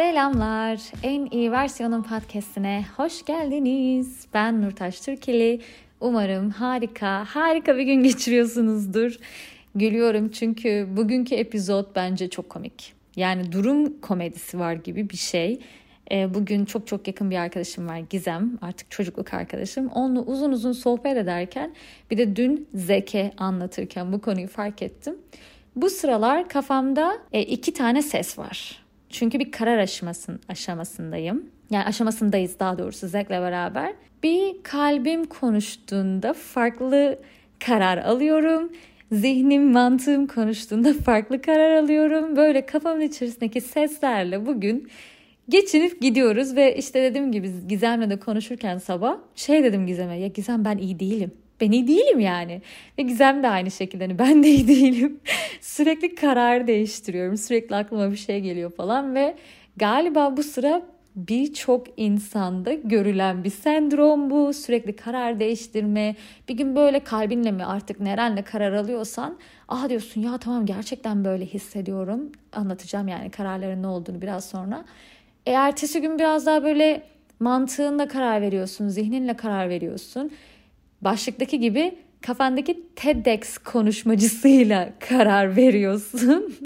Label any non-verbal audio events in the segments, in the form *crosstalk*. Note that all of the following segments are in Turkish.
Selamlar. En iyi versiyonun podcastine hoş geldiniz. Ben Nurtaş Türkeli. Umarım harika, harika bir gün geçiriyorsunuzdur. Gülüyorum çünkü bugünkü epizod bence çok komik. Yani durum komedisi var gibi bir şey. Ee, bugün çok çok yakın bir arkadaşım var Gizem artık çocukluk arkadaşım. Onunla uzun uzun sohbet ederken bir de dün Zeke anlatırken bu konuyu fark ettim. Bu sıralar kafamda e, iki tane ses var. Çünkü bir karar aşamasın, aşamasındayım. Yani aşamasındayız daha doğrusu Zek'le beraber. Bir kalbim konuştuğunda farklı karar alıyorum. Zihnim, mantığım konuştuğunda farklı karar alıyorum. Böyle kafamın içerisindeki seslerle bugün geçinip gidiyoruz ve işte dediğim gibi Gizem'le de konuşurken sabah şey dedim Gizem'e ya Gizem ben iyi değilim. Ben iyi değilim yani. Ve Gizem de aynı şekilde hani ben de iyi *laughs* değilim. sürekli karar değiştiriyorum. Sürekli aklıma bir şey geliyor falan ve galiba bu sıra birçok insanda görülen bir sendrom bu. Sürekli karar değiştirme. Bir gün böyle kalbinle mi artık nerenle karar alıyorsan ah diyorsun ya tamam gerçekten böyle hissediyorum. Anlatacağım yani kararların ne olduğunu biraz sonra. E, ertesi gün biraz daha böyle mantığınla karar veriyorsun, zihninle karar veriyorsun. Başlıktaki gibi kafandaki TEDx konuşmacısıyla *laughs* karar veriyorsun.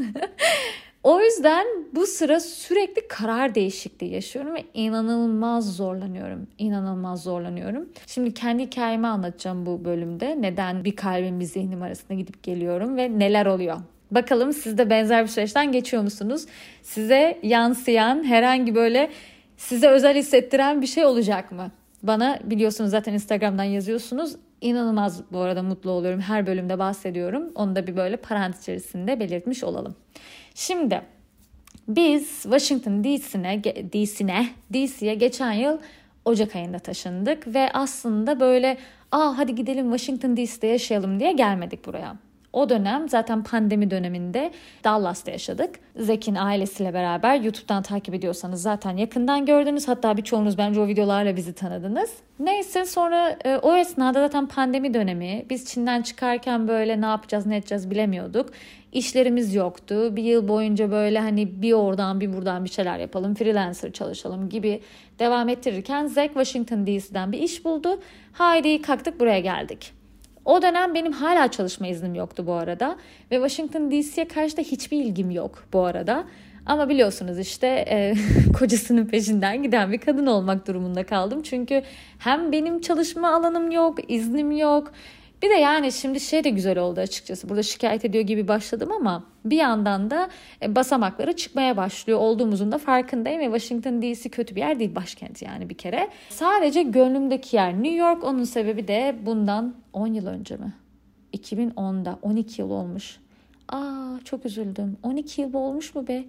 *laughs* o yüzden bu sıra sürekli karar değişikliği yaşıyorum ve inanılmaz zorlanıyorum. İnanılmaz zorlanıyorum. Şimdi kendi hikayemi anlatacağım bu bölümde. Neden bir kalbim bir zihnim arasında gidip geliyorum ve neler oluyor. Bakalım siz de benzer bir süreçten geçiyor musunuz? Size yansıyan herhangi böyle size özel hissettiren bir şey olacak mı? Bana biliyorsunuz zaten Instagram'dan yazıyorsunuz. İnanılmaz bu arada mutlu oluyorum. Her bölümde bahsediyorum. Onu da bir böyle parantez içerisinde belirtmiş olalım. Şimdi biz Washington DC'ne DC'ne DC'ye geçen yıl Ocak ayında taşındık ve aslında böyle aa hadi gidelim Washington DC'de yaşayalım diye gelmedik buraya. O dönem zaten pandemi döneminde Dallas'ta yaşadık. Zek'in ailesiyle beraber YouTube'dan takip ediyorsanız zaten yakından gördünüz. Hatta birçoğunuz bence o videolarla bizi tanıdınız. Neyse sonra e, o esnada zaten pandemi dönemi. Biz Çin'den çıkarken böyle ne yapacağız ne edeceğiz bilemiyorduk. İşlerimiz yoktu. Bir yıl boyunca böyle hani bir oradan bir buradan bir şeyler yapalım, freelancer çalışalım gibi devam ettirirken Zack Washington DC'den bir iş buldu. Haydi kalktık buraya geldik. O dönem benim hala çalışma iznim yoktu bu arada. Ve Washington DC'ye karşı da hiçbir ilgim yok bu arada. Ama biliyorsunuz işte e, *laughs* kocasının peşinden giden bir kadın olmak durumunda kaldım. Çünkü hem benim çalışma alanım yok, iznim yok. Bir de yani şimdi şey de güzel oldu açıkçası. Burada şikayet ediyor gibi başladım ama bir yandan da e, basamakları çıkmaya başlıyor olduğumuzun da farkındayım ve Washington DC kötü bir yer değil başkent yani bir kere. Sadece gönlümdeki yer New York onun sebebi de bundan 10 yıl önce mi? 2010'da 12 yıl olmuş. Aa çok üzüldüm. 12 yıl olmuş mu be?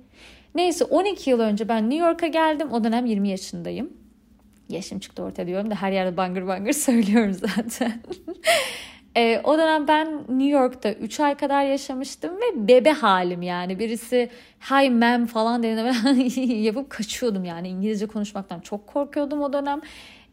Neyse 12 yıl önce ben New York'a geldim. O dönem 20 yaşındayım. Yaşım çıktı ortaya diyorum da her yerde bangır bangır *laughs* söylüyorum zaten. E, o dönem ben New York'ta 3 ay kadar yaşamıştım ve bebe halim yani. Birisi hi ma'am falan dediğinde *laughs* yapıp kaçıyordum yani. İngilizce konuşmaktan çok korkuyordum o dönem.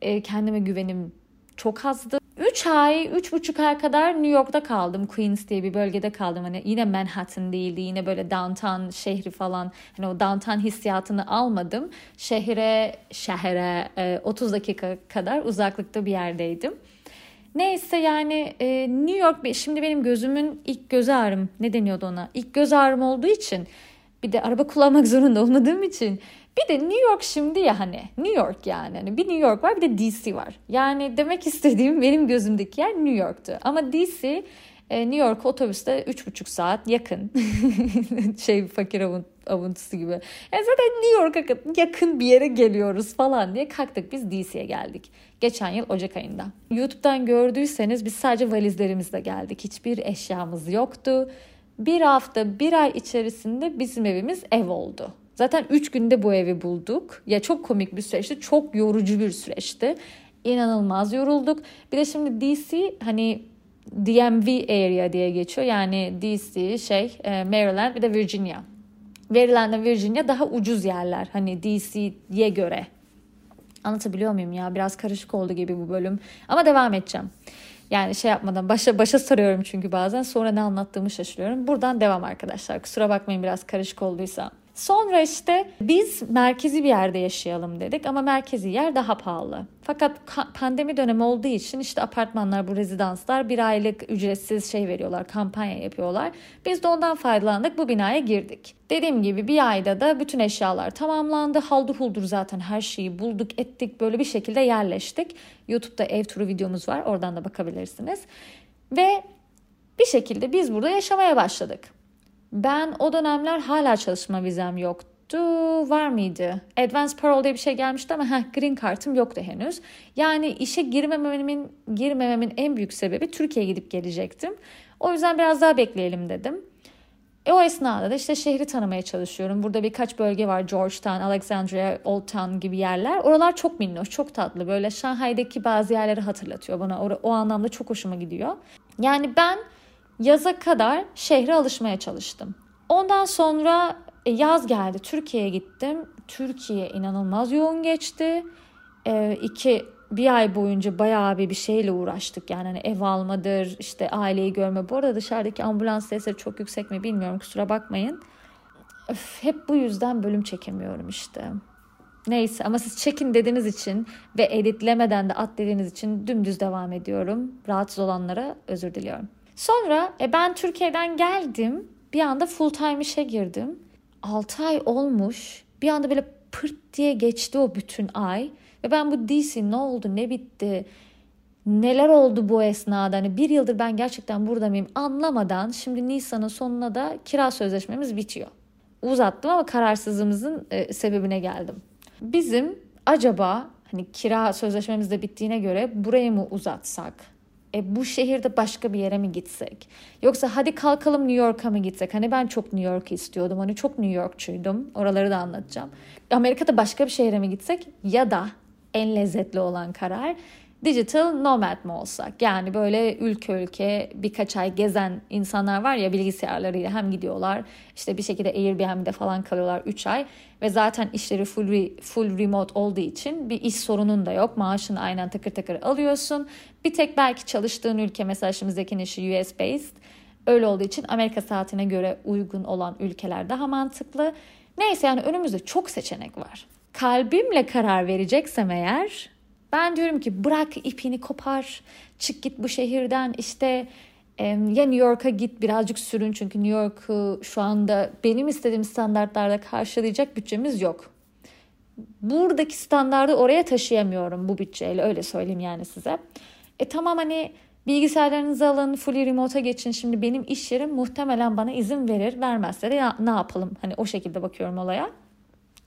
E, kendime güvenim çok azdı. 3 ay, 3,5 ay kadar New York'ta kaldım. Queens diye bir bölgede kaldım. Hani yine Manhattan değildi. Yine böyle downtown şehri falan. Hani o downtown hissiyatını almadım. Şehre, şehre 30 dakika kadar uzaklıkta bir yerdeydim. Neyse yani e, New York şimdi benim gözümün ilk göz ağrım ne deniyordu ona? İlk göz ağrım olduğu için bir de araba kullanmak *laughs* zorunda olmadığım için bir de New York şimdi ya hani New York yani hani bir New York var bir de DC var. Yani demek istediğim benim gözümdeki yer New York'tu. Ama DC e, New York otobüste 3,5 saat yakın. *laughs* şey fakir avunt, avuntusu gibi. Yani zaten New York'a yakın bir yere geliyoruz falan diye kalktık biz DC'ye geldik. Geçen yıl Ocak ayında. YouTube'dan gördüyseniz biz sadece valizlerimizle geldik. Hiçbir eşyamız yoktu. Bir hafta, bir ay içerisinde bizim evimiz ev oldu. Zaten 3 günde bu evi bulduk. Ya çok komik bir süreçti. Çok yorucu bir süreçti. İnanılmaz yorulduk. Bir de şimdi DC hani DMV area diye geçiyor. Yani DC, şey, e, Maryland bir de Virginia. Maryland ve Virginia daha ucuz yerler. Hani DC'ye göre. Anlatabiliyor muyum ya? Biraz karışık oldu gibi bu bölüm. Ama devam edeceğim. Yani şey yapmadan başa başa sarıyorum çünkü bazen sonra ne anlattığımı şaşırıyorum. Buradan devam arkadaşlar. Kusura bakmayın biraz karışık olduysa. Sonra işte biz merkezi bir yerde yaşayalım dedik ama merkezi yer daha pahalı. Fakat pandemi dönemi olduğu için işte apartmanlar, bu rezidanslar bir aylık ücretsiz şey veriyorlar, kampanya yapıyorlar. Biz de ondan faydalandık, bu binaya girdik. Dediğim gibi bir ayda da bütün eşyalar tamamlandı. Haldır huldur zaten her şeyi bulduk, ettik, böyle bir şekilde yerleştik. YouTube'da ev turu videomuz var, oradan da bakabilirsiniz. Ve bir şekilde biz burada yaşamaya başladık. Ben o dönemler hala çalışma vizem yoktu. Var mıydı? Advanced Parole diye bir şey gelmişti ama heh, green kartım yoktu henüz. Yani işe girmememin, girmememin en büyük sebebi Türkiye'ye gidip gelecektim. O yüzden biraz daha bekleyelim dedim. E o esnada da işte şehri tanımaya çalışıyorum. Burada birkaç bölge var. Georgetown, Alexandria, Old Town gibi yerler. Oralar çok minnoş, çok tatlı. Böyle Şanghay'daki bazı yerleri hatırlatıyor bana. O, o anlamda çok hoşuma gidiyor. Yani ben yaza kadar şehre alışmaya çalıştım. Ondan sonra e, yaz geldi. Türkiye'ye gittim. Türkiye inanılmaz yoğun geçti. E, iki bir ay boyunca bayağı bir bir şeyle uğraştık. Yani hani ev almadır, işte aileyi görme. Bu arada dışarıdaki ambulans sesleri çok yüksek mi bilmiyorum kusura bakmayın. Öf, hep bu yüzden bölüm çekemiyorum işte. Neyse ama siz çekin dediğiniz için ve editlemeden de at dediğiniz için dümdüz devam ediyorum. Rahatsız olanlara özür diliyorum. Sonra e, ben Türkiye'den geldim. Bir anda full time işe girdim. 6 ay olmuş. Bir anda böyle pırt diye geçti o bütün ay. Ve ben bu DC ne oldu ne bitti neler oldu bu esnada hani bir yıldır ben gerçekten burada mıyım anlamadan şimdi Nisan'ın sonuna da kira sözleşmemiz bitiyor. Uzattım ama kararsızlığımızın e, sebebine geldim. Bizim acaba hani kira sözleşmemiz de bittiğine göre burayı mı uzatsak? E, bu şehirde başka bir yere mi gitsek? Yoksa hadi kalkalım New York'a mı gitsek? Hani ben çok New York istiyordum. Hani çok New Yorkçuydum. Oraları da anlatacağım. Amerika'da başka bir şehre mi gitsek? Ya da en lezzetli olan karar digital nomad mı olsak? Yani böyle ülke ülke birkaç ay gezen insanlar var ya bilgisayarlarıyla hem gidiyorlar işte bir şekilde Airbnb'de falan kalıyorlar 3 ay ve zaten işleri full, re, full remote olduğu için bir iş sorunun da yok. Maaşını aynen takır takır alıyorsun. Bir tek belki çalıştığın ülke mesela şimdi Zeki'nin işi US based. Öyle olduğu için Amerika saatine göre uygun olan ülkeler daha mantıklı. Neyse yani önümüzde çok seçenek var. Kalbimle karar vereceksem eğer ben diyorum ki bırak ipini kopar, çık git bu şehirden işte ya New York'a git birazcık sürün çünkü New York'u şu anda benim istediğim standartlarda karşılayacak bütçemiz yok. Buradaki standardı oraya taşıyamıyorum bu bütçeyle öyle söyleyeyim yani size. E tamam hani bilgisayarlarınızı alın fully remote'a geçin şimdi benim iş yerim muhtemelen bana izin verir vermezse de ya, ne yapalım hani o şekilde bakıyorum olaya.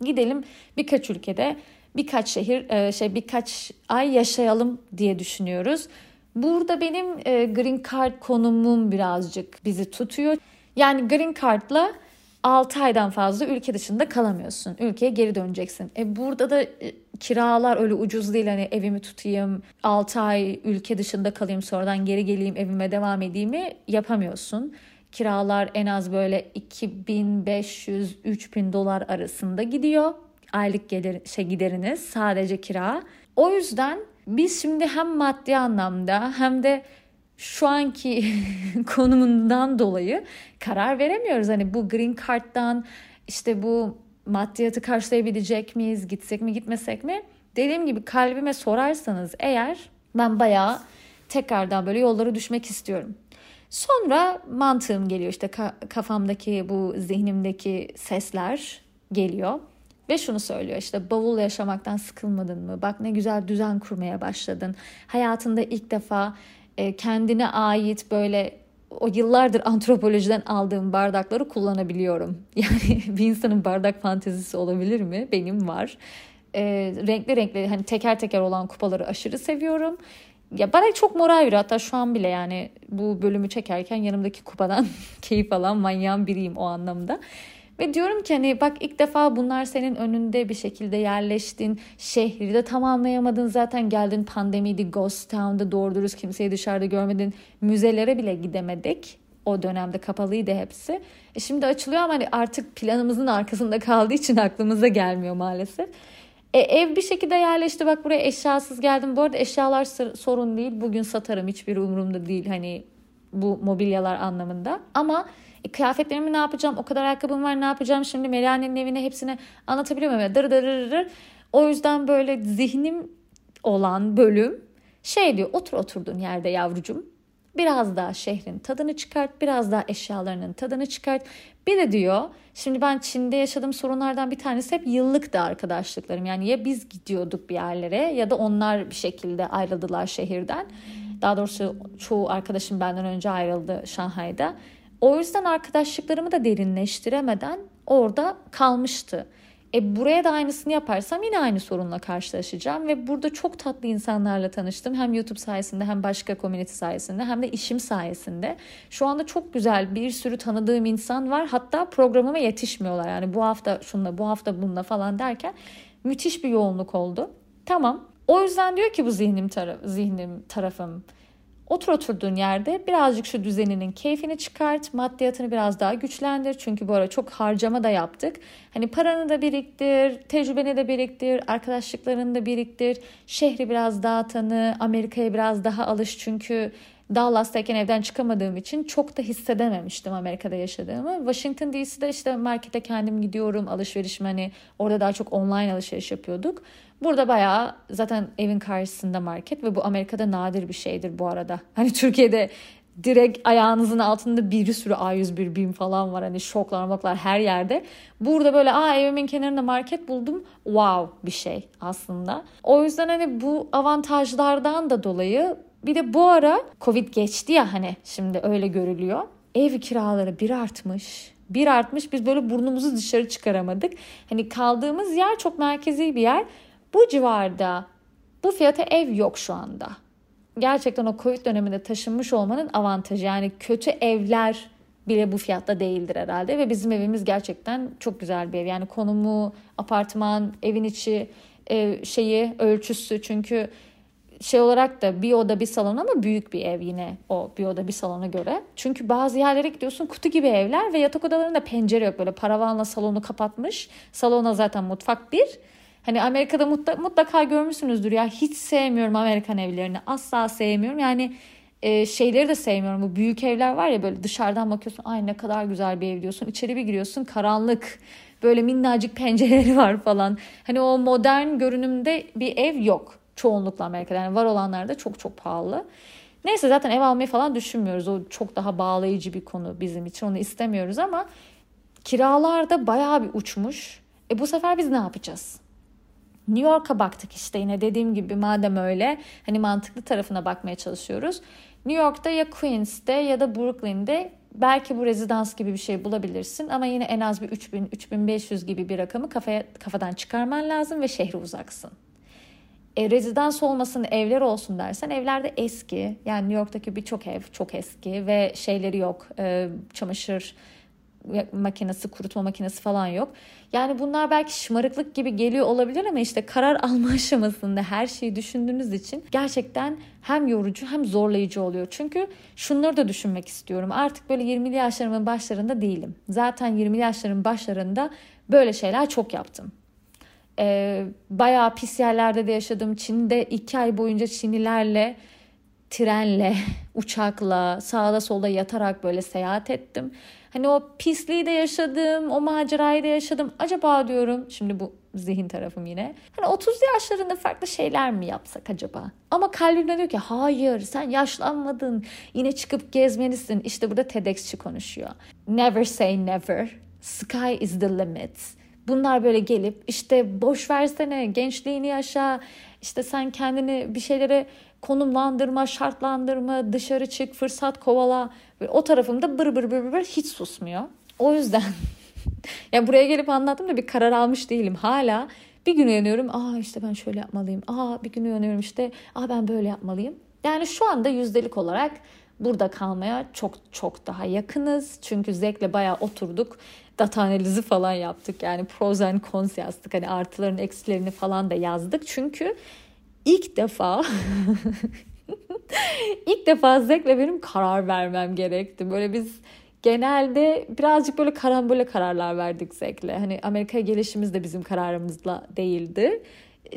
Gidelim birkaç ülkede birkaç şehir e, şey birkaç ay yaşayalım diye düşünüyoruz. Burada benim e, green card konumum birazcık bizi tutuyor. Yani green card'la 6 aydan fazla ülke dışında kalamıyorsun. Ülkeye geri döneceksin. E burada da e, kiralar öyle ucuz değil. Hani evimi tutayım, 6 ay ülke dışında kalayım, sonradan geri geleyim, evime devam edeyim yapamıyorsun. Kiralar en az böyle 2500-3000 dolar arasında gidiyor aylık gelir, şey gideriniz sadece kira. O yüzden biz şimdi hem maddi anlamda hem de şu anki *laughs* konumundan dolayı karar veremiyoruz. Hani bu green card'dan işte bu maddiyatı karşılayabilecek miyiz? Gitsek mi gitmesek mi? Dediğim gibi kalbime sorarsanız eğer ben bayağı tekrardan böyle yollara düşmek istiyorum. Sonra mantığım geliyor işte kafamdaki bu zihnimdeki sesler geliyor. Ve şunu söylüyor işte bavul yaşamaktan sıkılmadın mı? Bak ne güzel düzen kurmaya başladın. Hayatında ilk defa e, kendine ait böyle o yıllardır antropolojiden aldığım bardakları kullanabiliyorum. *laughs* Yani bir insanın bardak fantezisi olabilir mi? Benim var. E, renkli renkli hani teker teker olan kupaları aşırı seviyorum. Ya bana çok moral veriyor. Hatta şu an bile yani bu bölümü çekerken yanımdaki kupadan *laughs* keyif alan manyağın biriyim o anlamda. Ve diyorum ki hani bak ilk defa bunlar senin önünde bir şekilde yerleştin. Şehri de tamamlayamadın zaten geldin pandemiydi Ghost Town'da doğru dürüst kimseyi dışarıda görmedin. Müzelere bile gidemedik. O dönemde kapalıydı hepsi. E şimdi açılıyor ama hani artık planımızın arkasında kaldığı için aklımıza gelmiyor maalesef. E, ev bir şekilde yerleşti. Bak buraya eşyasız geldim. Bu arada eşyalar sorun değil. Bugün satarım. Hiçbir umurumda değil. Hani bu mobilyalar anlamında. Ama E, kıyafetlerimi ne yapacağım? O kadar ayakkabım var ne yapacağım? Şimdi Melane'nin evine hepsini anlatabiliyor muyum? Dır dır dır dır. O yüzden böyle zihnim olan bölüm şey diyor otur oturduğun yerde yavrucum. Biraz daha şehrin tadını çıkart, biraz daha eşyalarının tadını çıkart. Bir de diyor, şimdi ben Çin'de yaşadığım sorunlardan bir tanesi hep yıllık da arkadaşlıklarım. Yani ya biz gidiyorduk bir yerlere ya da onlar bir şekilde ayrıldılar şehirden. Daha doğrusu çoğu arkadaşım benden önce ayrıldı Şanghay'da. O yüzden arkadaşlıklarımı da derinleştiremeden orada kalmıştı. E buraya da aynısını yaparsam yine aynı sorunla karşılaşacağım ve burada çok tatlı insanlarla tanıştım. Hem YouTube sayesinde hem başka community sayesinde hem de işim sayesinde. Şu anda çok güzel bir sürü tanıdığım insan var. Hatta programıma yetişmiyorlar. Yani bu hafta şunla bu hafta bununla falan derken müthiş bir yoğunluk oldu. Tamam. O yüzden diyor ki bu zihnim, taraf, zihnim tarafım Otur oturduğun yerde birazcık şu düzeninin keyfini çıkart, maddiyatını biraz daha güçlendir. Çünkü bu ara çok harcama da yaptık. Hani paranı da biriktir, tecrübeni de biriktir, arkadaşlıklarını da biriktir. Şehri biraz daha tanı, Amerika'ya biraz daha alış. Çünkü Dallas'tayken evden çıkamadığım için çok da hissedememiştim Amerika'da yaşadığımı. Washington DC'de işte markete kendim gidiyorum alışverişim hani orada daha çok online alışveriş yapıyorduk. Burada bayağı zaten evin karşısında market ve bu Amerika'da nadir bir şeydir bu arada. *laughs* Hani Türkiye'de direkt ayağınızın altında bir sürü A101 BİM falan var. Hani şoklar moklar her yerde. Burada böyle aa evimin kenarında market buldum. Wow bir şey aslında. O yüzden hani bu avantajlardan da dolayı bir de bu ara Covid geçti ya hani şimdi öyle görülüyor. Ev kiraları bir artmış. Bir artmış biz böyle burnumuzu dışarı çıkaramadık. Hani kaldığımız yer çok merkezi bir yer. Bu civarda bu fiyata ev yok şu anda. Gerçekten o Covid döneminde taşınmış olmanın avantajı. Yani kötü evler bile bu fiyatta değildir herhalde. Ve bizim evimiz gerçekten çok güzel bir ev. Yani konumu, apartman, evin içi e, şeyi, ölçüsü. Çünkü şey olarak da bir oda bir salon ama büyük bir ev yine o bir oda bir salona göre. Çünkü bazı yerlere gidiyorsun kutu gibi evler ve yatak odalarında pencere yok. Böyle paravanla salonu kapatmış. Salona zaten mutfak bir. Hani Amerika'da mutlaka, mutlaka görmüşsünüzdür ya hiç sevmiyorum Amerikan evlerini asla sevmiyorum yani e, şeyleri de sevmiyorum bu büyük evler var ya böyle dışarıdan bakıyorsun ay ne kadar güzel bir ev diyorsun içeri bir giriyorsun karanlık böyle minnacık *laughs* pencereleri var falan hani o modern görünümde bir ev yok çoğunlukla Amerika'da yani var olanlar da çok çok pahalı. Neyse zaten ev almayı falan düşünmüyoruz. O çok daha bağlayıcı bir konu bizim için. Onu istemiyoruz ama kiralar da bayağı bir uçmuş. E bu sefer biz ne yapacağız? New York'a baktık işte yine dediğim gibi madem öyle hani mantıklı tarafına bakmaya çalışıyoruz. New York'ta ya Queens'te ya da Brooklyn'de belki bu rezidans gibi bir şey bulabilirsin ama yine en az bir 3000 3500 gibi bir rakamı kafaya kafadan çıkarman lazım ve şehre uzaksın. E, rezidans olmasın evler olsun dersen evlerde eski yani New York'taki birçok ev çok eski ve şeyleri yok e, çamaşır makinesi, kurutma makinesi falan yok. Yani bunlar belki şımarıklık gibi geliyor olabilir ama işte karar alma *laughs* aşamasında her şeyi düşündüğünüz için gerçekten hem yorucu hem zorlayıcı oluyor. Çünkü şunları da düşünmek istiyorum. Artık böyle 20'li yaşlarımın başlarında değilim. Zaten 20'li yaşlarımın başlarında böyle şeyler çok yaptım. Ee, bayağı pis yerlerde de yaşadım. Çin'de iki ay boyunca Çinlilerle trenle, *laughs* uçakla, sağda solda yatarak böyle seyahat ettim. Hani o pisliği de yaşadım, o macerayı da yaşadım. Acaba diyorum, şimdi bu zihin tarafım yine. Hani 30 yaşlarında farklı şeyler mi yapsak acaba? Ama kalbimde diyor ki hayır sen yaşlanmadın. Yine çıkıp gezmelisin. İşte burada TEDx'çi konuşuyor. Never say never. Sky is the limit. Bunlar böyle gelip işte boş versene gençliğini yaşa. İşte sen kendini bir şeylere konumlandırma, şartlandırma, dışarı çık, fırsat kovala. O tarafımda bır bır bır bır hiç susmuyor. O yüzden *laughs* ya buraya gelip anlattım da bir karar almış değilim. Hala bir gün uyanıyorum. Aa işte ben şöyle yapmalıyım. Aa bir gün uyanıyorum işte. Aa ben böyle yapmalıyım. Yani şu anda yüzdelik olarak burada kalmaya çok çok daha yakınız. Çünkü Zek'le bayağı oturduk. Data analizi falan yaptık. Yani pros and cons yazdık. Hani artılarını eksilerini falan da yazdık. Çünkü ilk defa *laughs* ilk defa Zek'le benim karar vermem gerekti. Böyle biz genelde birazcık böyle karambole kararlar verdik Zek'le. Hani Amerika'ya gelişimiz de bizim kararımızla değildi.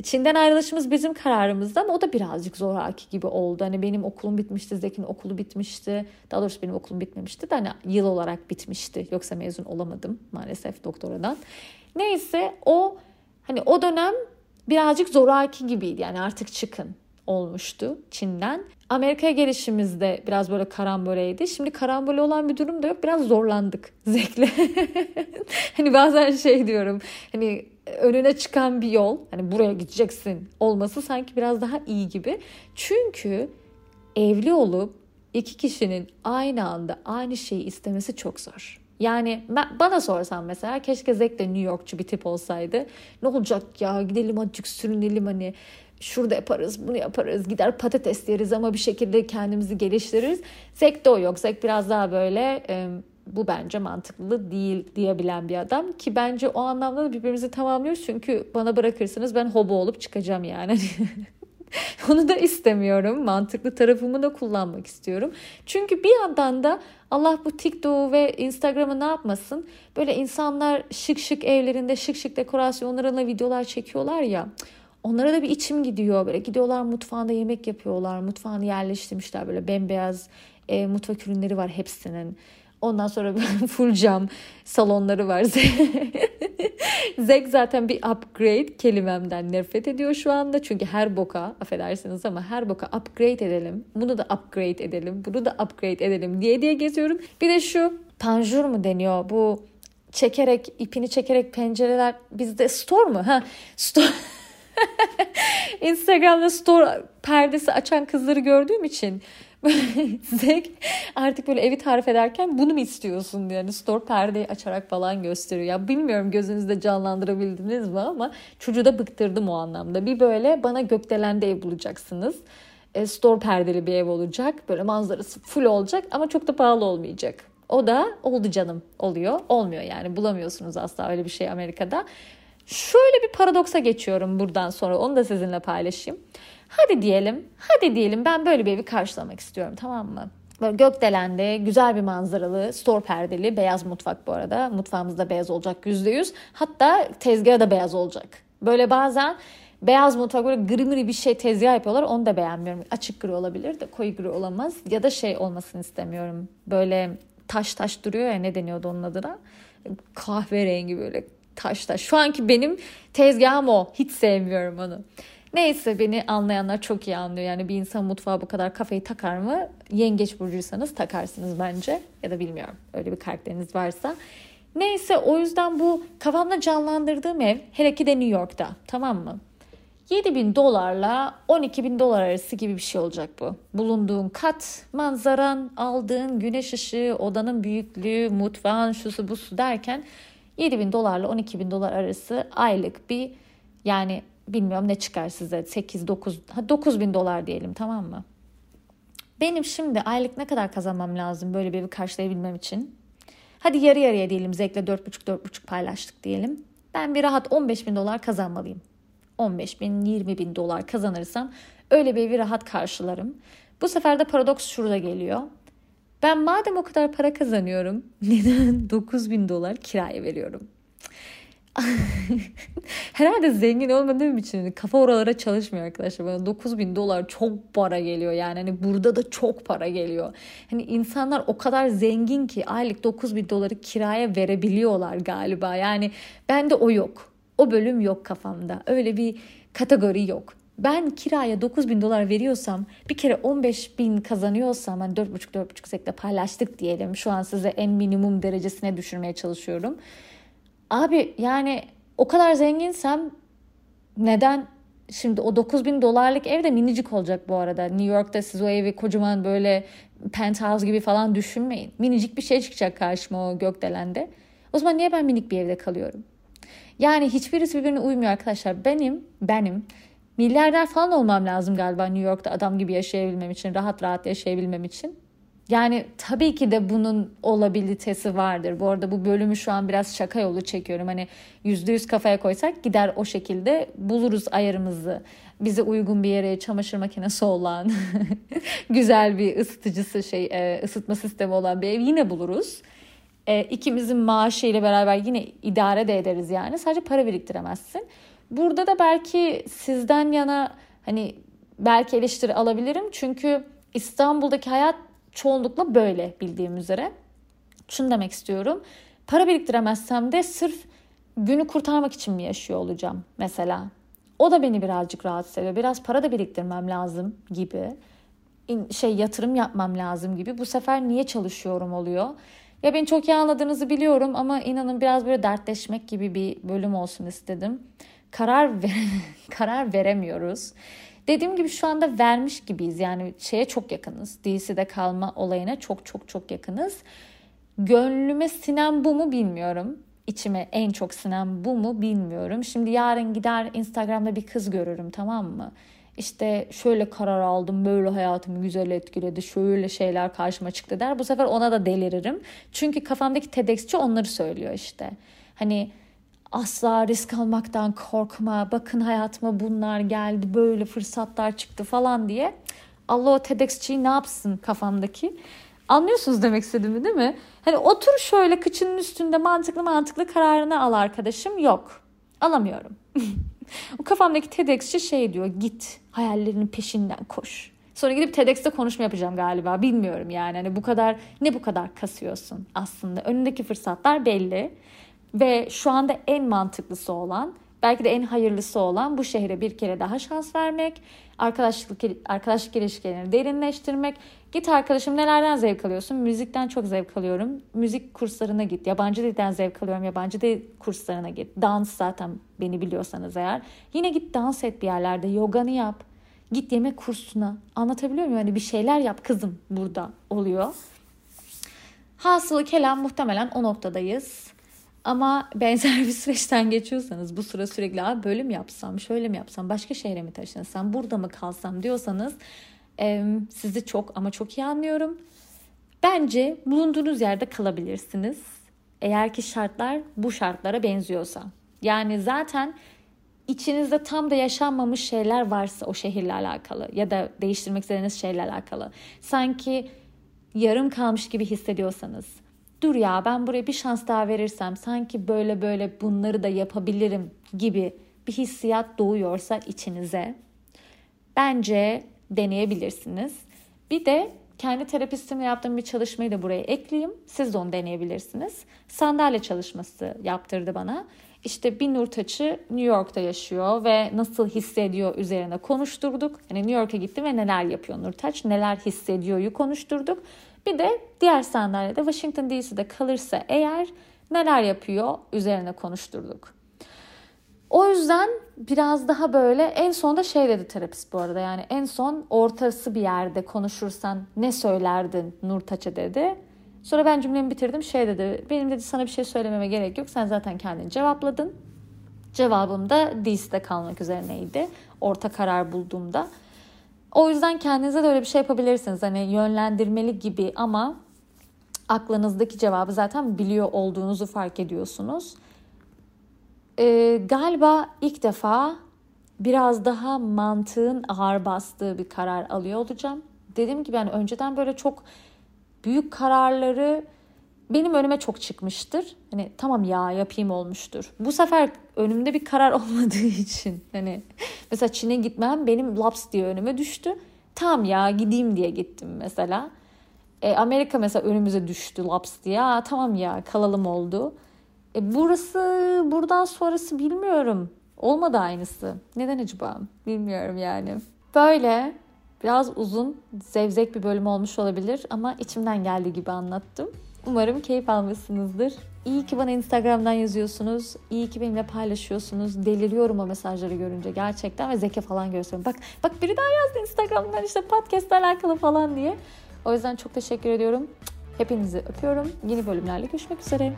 Çin'den ayrılışımız bizim kararımızdı ama o da birazcık zoraki gibi oldu. Hani benim okulum bitmişti, Zeki'nin okulu bitmişti. Daha doğrusu benim okulum bitmemişti de hani yıl olarak bitmişti. Yoksa mezun olamadım maalesef doktoradan. Neyse o hani o dönem birazcık zoraki gibiydi. Yani artık çıkın olmuştu Çin'den. Amerika'ya gelişimizde biraz böyle karamboleydi. Şimdi karambole olan bir durum da yok. Biraz zorlandık *laughs* Zek'le. hani bazen şey diyorum. Hani önüne çıkan bir yol. Hani buraya gideceksin olması sanki biraz daha iyi gibi. Çünkü evli olup iki kişinin aynı anda aynı şeyi istemesi çok zor. Yani ben, bana sorsan mesela keşke Zek de New Yorkçu bir tip olsaydı. Ne olacak ya gidelim azıcık sürünelim hani şurada yaparız bunu yaparız gider patates yeriz ama bir şekilde kendimizi geliştiririz. Zek de o yok. Zek biraz daha böyle e, bu bence mantıklı değil diyebilen bir adam ki bence o anlamda da birbirimizi tamamlıyoruz çünkü bana bırakırsınız ben hobo olup çıkacağım yani. *laughs* *laughs* Onu da istemiyorum. Mantıklı tarafımı da kullanmak istiyorum. Çünkü bir yandan da Allah bu TikTok ve Instagram'ı ne yapmasın? Böyle insanlar şık şık evlerinde şık şık dekorasyonlarla videolar çekiyorlar ya. Onlara da bir içim gidiyor. Böyle gidiyorlar mutfağında yemek yapıyorlar. Mutfağını yerleştirmişler böyle bembeyaz e, mutfak ürünleri var hepsinin. Ondan sonra *laughs* full cam salonları var. *laughs* Zek zaten bir upgrade kelimemden nefret ediyor şu anda. Çünkü her boka affedersiniz ama her boka upgrade edelim. Bunu da upgrade edelim. Bunu da upgrade edelim diye diye geziyorum. Bir de şu panjur mu deniyor bu çekerek ipini çekerek pencereler bizde store mu? Ha store *laughs* Instagram'da store perdesi açan kızları gördüğüm için Zek artık böyle evi tarif ederken bunu mu istiyorsun diye yani store perdeyi açarak falan gösteriyor. Ya bilmiyorum gözünüzde canlandırabildiniz mi ama çocuğu da bıktırdım o anlamda. Bir böyle bana gökdelende ev bulacaksınız. E, store perdeli bir ev olacak. Böyle manzarası full olacak ama çok da pahalı olmayacak. O da oldu canım oluyor. Olmuyor yani bulamıyorsunuz asla öyle bir şey Amerika'da. Şöyle bir paradoksa geçiyorum buradan sonra onu da sizinle paylaşayım. Hadi diyelim, hadi diyelim ben böyle bir evi karşılamak istiyorum tamam mı? Böyle gökdelende, güzel bir manzaralı, store perdeli, beyaz mutfak bu arada. Mutfağımız da beyaz olacak %100. Hatta tezgahı da beyaz olacak. Böyle bazen beyaz mutfak böyle gri gri bir şey tezgah yapıyorlar. Onu da beğenmiyorum. Açık gri olabilir de koyu gri olamaz. Ya da şey olmasını istemiyorum. Böyle taş taş duruyor ya ne deniyordu onun adına? Kahverengi böyle taş taş. Şu anki benim tezgahım o. Hiç sevmiyorum onu. Neyse beni anlayanlar çok iyi anlıyor. Yani bir insan mutfağa bu kadar kafayı takar mı? Yengeç burcuysanız takarsınız bence. Ya da bilmiyorum öyle bir karakteriniz varsa. Neyse o yüzden bu kafamda canlandırdığım ev hele ki de New York'ta tamam mı? 7 bin dolarla 12 bin dolar arası gibi bir şey olacak bu. Bulunduğun kat, manzaran, aldığın güneş ışığı, odanın büyüklüğü, mutfağın şusu busu derken 7 bin dolarla 12 bin dolar arası aylık bir yani bilmiyorum ne çıkar size 8 9 9 bin dolar diyelim tamam mı? Benim şimdi aylık ne kadar kazanmam lazım böyle bir evi karşılayabilmem için? Hadi yarı yarıya diyelim Zek'le 4,5-4,5 paylaştık diyelim. Ben bir rahat 15 bin dolar kazanmalıyım. 15 bin 20 bin dolar kazanırsam öyle bir evi rahat karşılarım. Bu sefer de paradoks şurada geliyor. Ben madem o kadar para kazanıyorum *laughs* neden 9 bin dolar kiraya veriyorum? *laughs* Herhalde zengin olmadığım için kafa oralara çalışmıyor arkadaşlar. Bana 9 bin dolar çok para geliyor yani. Hani burada da çok para geliyor. Hani insanlar o kadar zengin ki aylık 9 bin doları kiraya verebiliyorlar galiba. Yani bende o yok. O bölüm yok kafamda. Öyle bir kategori yok. Ben kiraya 9 bin dolar veriyorsam bir kere 15 bin kazanıyorsam hani 4,5-4,5 sekle paylaştık diyelim. Şu an size en minimum derecesine düşürmeye çalışıyorum. Abi yani o kadar zenginsem neden şimdi o 9 bin dolarlık ev de minicik olacak bu arada. New York'ta siz o evi kocaman böyle penthouse gibi falan düşünmeyin. Minicik bir şey çıkacak karşıma o gökdelende. O zaman niye ben minik bir evde kalıyorum? Yani hiçbirisi birbirine uymuyor arkadaşlar. Benim, benim milyarder falan olmam lazım galiba New York'ta adam gibi yaşayabilmem için, rahat rahat yaşayabilmem için. Yani tabii ki de bunun olabilitesi vardır. Bu arada bu bölümü şu an biraz şaka yolu çekiyorum. Hani yüzde yüz kafaya koysak gider o şekilde buluruz ayarımızı. Bize uygun bir yere çamaşır makinesi olan, *laughs* güzel bir ısıtıcısı şey e, ısıtma sistemi olan bir ev yine buluruz. E, ikimizin maaşı ile beraber yine idare de ederiz yani. Sadece para biriktiremezsin. Burada da belki sizden yana hani belki eleştiri alabilirim. Çünkü İstanbul'daki hayat çoğunlukla böyle bildiğim üzere. Şunu demek istiyorum. Para biriktiremezsem de sırf günü kurtarmak için mi yaşıyor olacağım mesela? O da beni birazcık rahatsız ediyor. Biraz para da biriktirmem lazım gibi. Şey yatırım yapmam lazım gibi. Bu sefer niye çalışıyorum oluyor. Ya beni çok iyi anladığınızı biliyorum ama inanın biraz böyle dertleşmek gibi bir bölüm olsun istedim. Karar ver *laughs* karar veremiyoruz. Dediğim gibi şu anda vermiş gibiyiz. Yani şeye çok yakınız. DC'de kalma olayına çok çok çok yakınız. Gönlüme sinen bu mu bilmiyorum. İçime en çok sinen bu mu bilmiyorum. Şimdi yarın gider Instagram'da bir kız görürüm tamam mı? İşte şöyle karar aldım, böyle hayatımı güzel etkiledi, şöyle şeyler karşıma çıktı der. Bu sefer ona da deliririm. Çünkü kafamdaki TEDx'çi onları söylüyor işte. Hani asla risk almaktan korkma. Bakın hayatıma bunlar geldi, böyle fırsatlar çıktı falan diye. Allah o TEDx'çiyi ne yapsın kafamdaki? Anlıyorsunuz demek istediğimi değil mi? Hani otur şöyle kıçının üstünde mantıklı mantıklı kararını al arkadaşım. Yok. Alamıyorum. *laughs* o kafamdaki TEDx'çi şey diyor. Git hayallerinin peşinden koş. Sonra gidip TEDx'te konuşma yapacağım galiba. Bilmiyorum yani. Hani bu kadar ne bu kadar kasıyorsun aslında. Önündeki fırsatlar belli. Ve şu anda en mantıklısı olan, belki de en hayırlısı olan bu şehre bir kere daha şans vermek, arkadaşlık arkadaşlık ilişkilerini derinleştirmek. Git arkadaşım nelerden zevk alıyorsun? Müzikten çok zevk alıyorum. Müzik kurslarına git. Yabancı dilden zevk alıyorum. Yabancı dil kurslarına git. Dans zaten beni biliyorsanız eğer. Yine git dans et bir yerlerde. Yoganı yap. Git yemek kursuna. Anlatabiliyor muyum? Hani bir şeyler yap kızım burada oluyor. Hasılı kelam muhtemelen o noktadayız. Ama benzer bir süreçten geçiyorsanız bu sıra sürekli Abi böyle mi yapsam, şöyle mi yapsam, başka şehre mi taşınsam, burada mı kalsam diyorsanız sizi çok ama çok iyi anlıyorum. Bence bulunduğunuz yerde kalabilirsiniz. Eğer ki şartlar bu şartlara benziyorsa. Yani zaten içinizde tam da yaşanmamış şeyler varsa o şehirle alakalı ya da değiştirmek istediğiniz şeyle alakalı. Sanki yarım kalmış gibi hissediyorsanız dur ya ben buraya bir şans daha verirsem sanki böyle böyle bunları da yapabilirim gibi bir hissiyat doğuyorsa içinize bence deneyebilirsiniz. Bir de kendi terapistimle yaptığım bir çalışmayı da buraya ekleyeyim. Siz de onu deneyebilirsiniz. Sandalye çalışması yaptırdı bana. İşte bir Nurtaç'ı New York'ta yaşıyor ve nasıl hissediyor üzerine konuşturduk. Hani New York'a gitti ve neler yapıyor Nurtaç, neler hissediyor'yu konuşturduk. Bir de diğer sandalyede Washington DC'de kalırsa eğer neler yapıyor üzerine konuşturduk. O yüzden biraz daha böyle en sonda şey dedi terapist bu arada yani en son ortası bir yerde konuşursan ne söylerdin Nurtaç'a dedi. Sonra ben cümlemi bitirdim şey dedi benim dedi sana bir şey söylememe gerek yok sen zaten kendin cevapladın. Cevabım da DC'de kalmak üzerineydi orta karar bulduğumda. O yüzden kendinize de öyle bir şey yapabilirsiniz. Hani yönlendirmeli gibi ama aklınızdaki cevabı zaten biliyor olduğunuzu fark ediyorsunuz. Ee, galiba ilk defa biraz daha mantığın ağır bastığı bir karar alıyor olacağım. Dediğim gibi yani önceden böyle çok büyük kararları benim önüme çok çıkmıştır. Hani tamam ya yapayım olmuştur. Bu sefer önümde bir karar *laughs* olmadığı için hani mesela Çin'e gitmem benim laps diye önüme düştü. Tamam ya gideyim diye gittim mesela. E, Amerika mesela önümüze düştü laps diye. Aa, tamam ya kalalım oldu. E, burası buradan sonrası bilmiyorum. Olmadı aynısı. Neden acaba? Bilmiyorum yani. Böyle biraz uzun, zevzek bir bölüm olmuş olabilir ama içimden geldiği gibi anlattım. Umarım keyif almışsınızdır. İyi ki bana Instagram'dan yazıyorsunuz. İyi ki benimle paylaşıyorsunuz. Deliriyorum o mesajları görünce gerçekten ve zeka falan gösteriyorum. Bak bak biri daha yazdı Instagram'dan işte podcast alakalı falan diye. O yüzden çok teşekkür ediyorum. Hepinizi öpüyorum. Yeni bölümlerle görüşmek üzere.